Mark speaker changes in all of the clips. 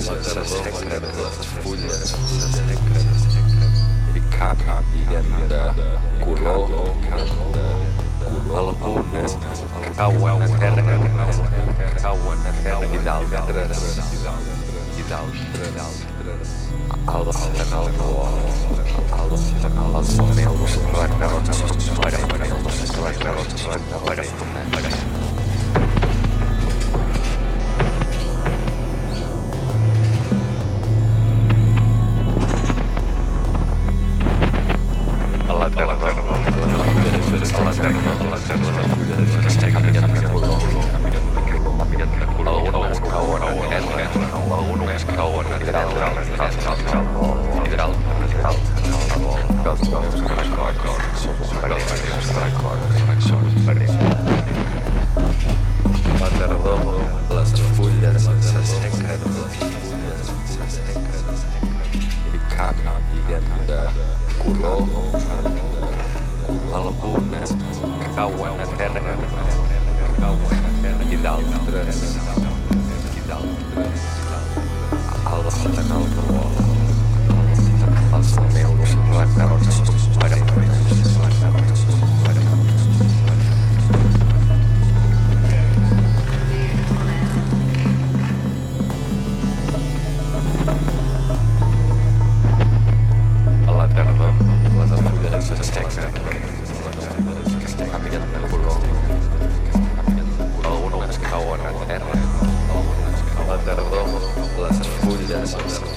Speaker 1: s'assequen les fulles, s'assequen i canvien de color, algunes cauen a terra, cauen a terra i d'altres i d'altres alcen el vol, alcen els meus records per a meus records per a per a
Speaker 2: guys.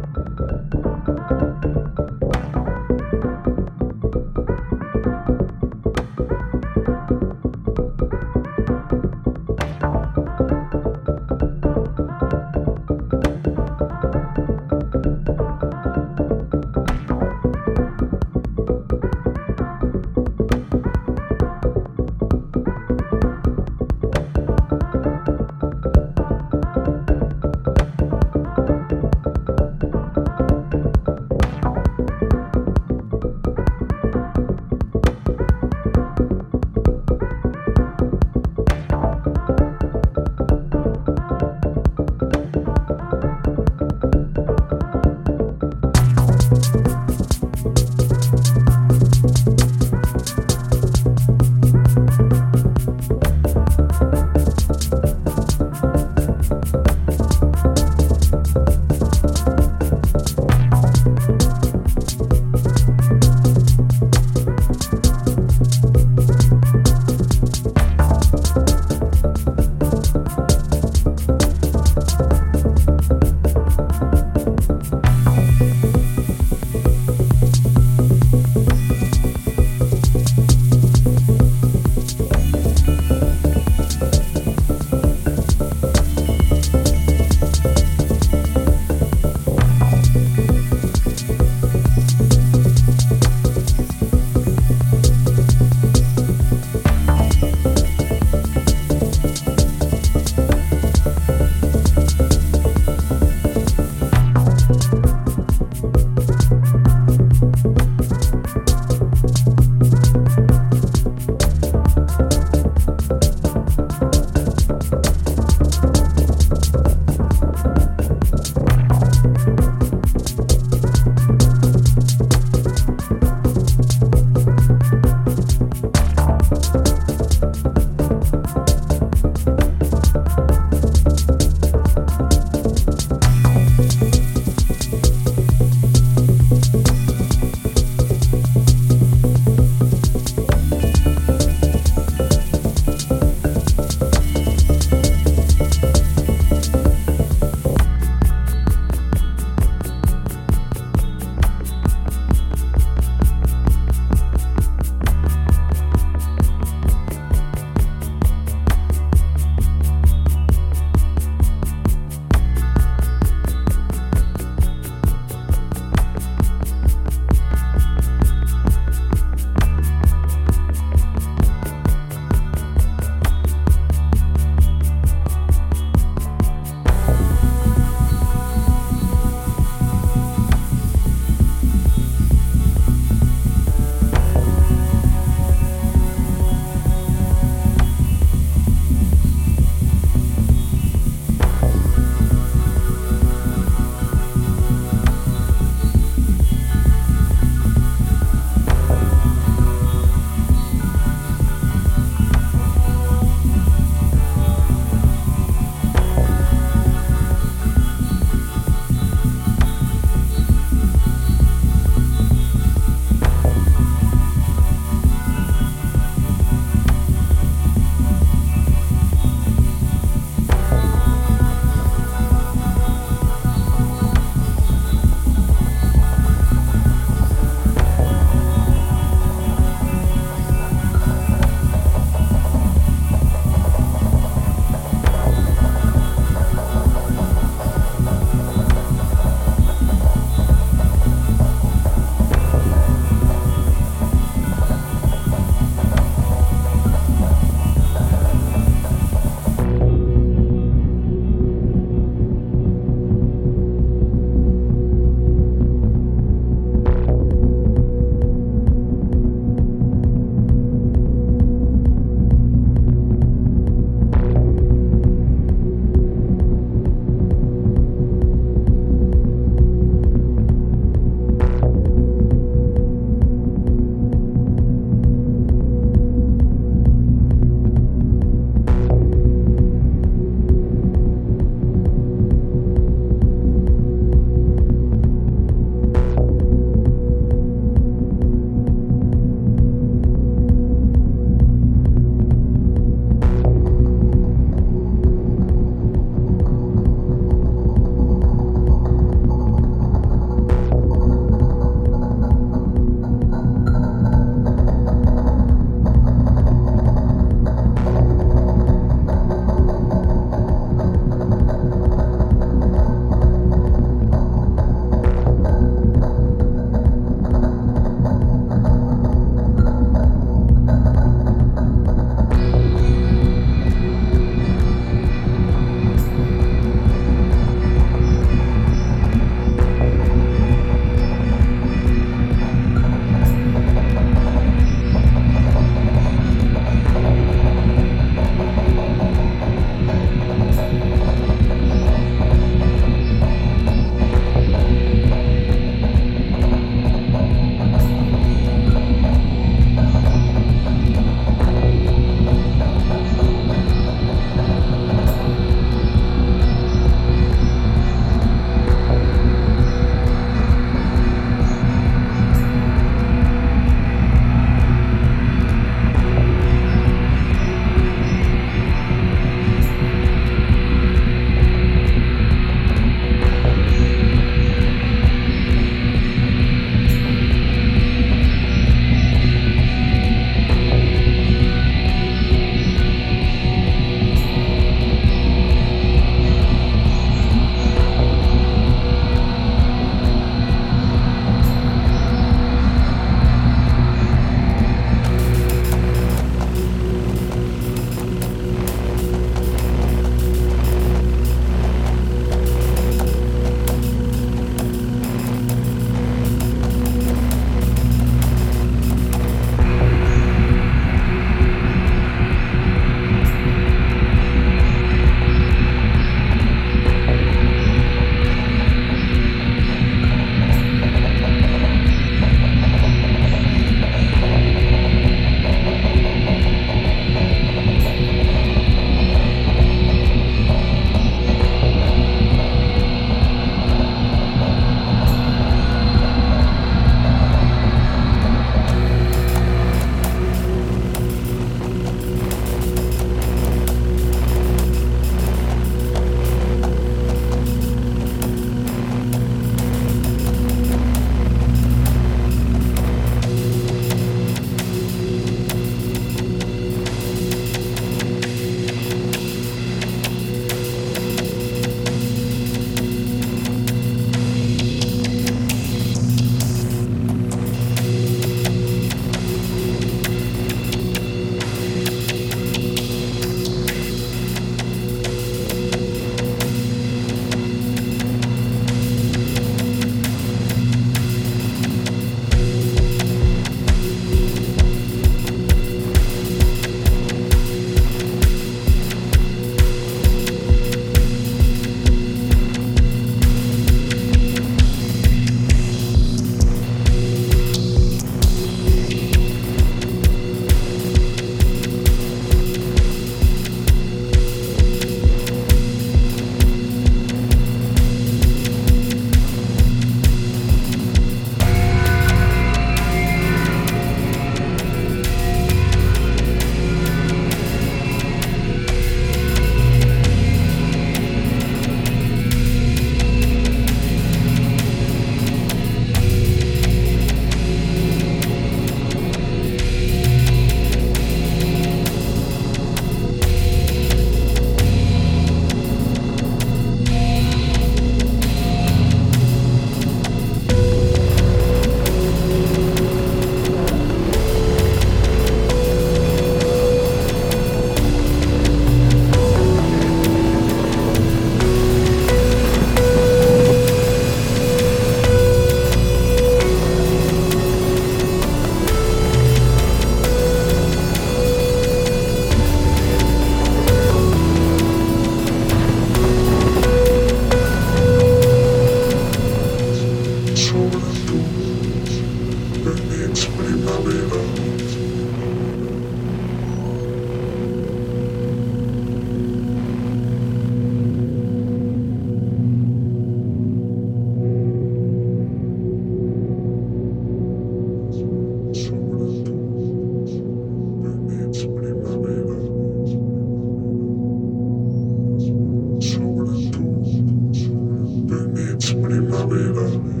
Speaker 2: Vegas.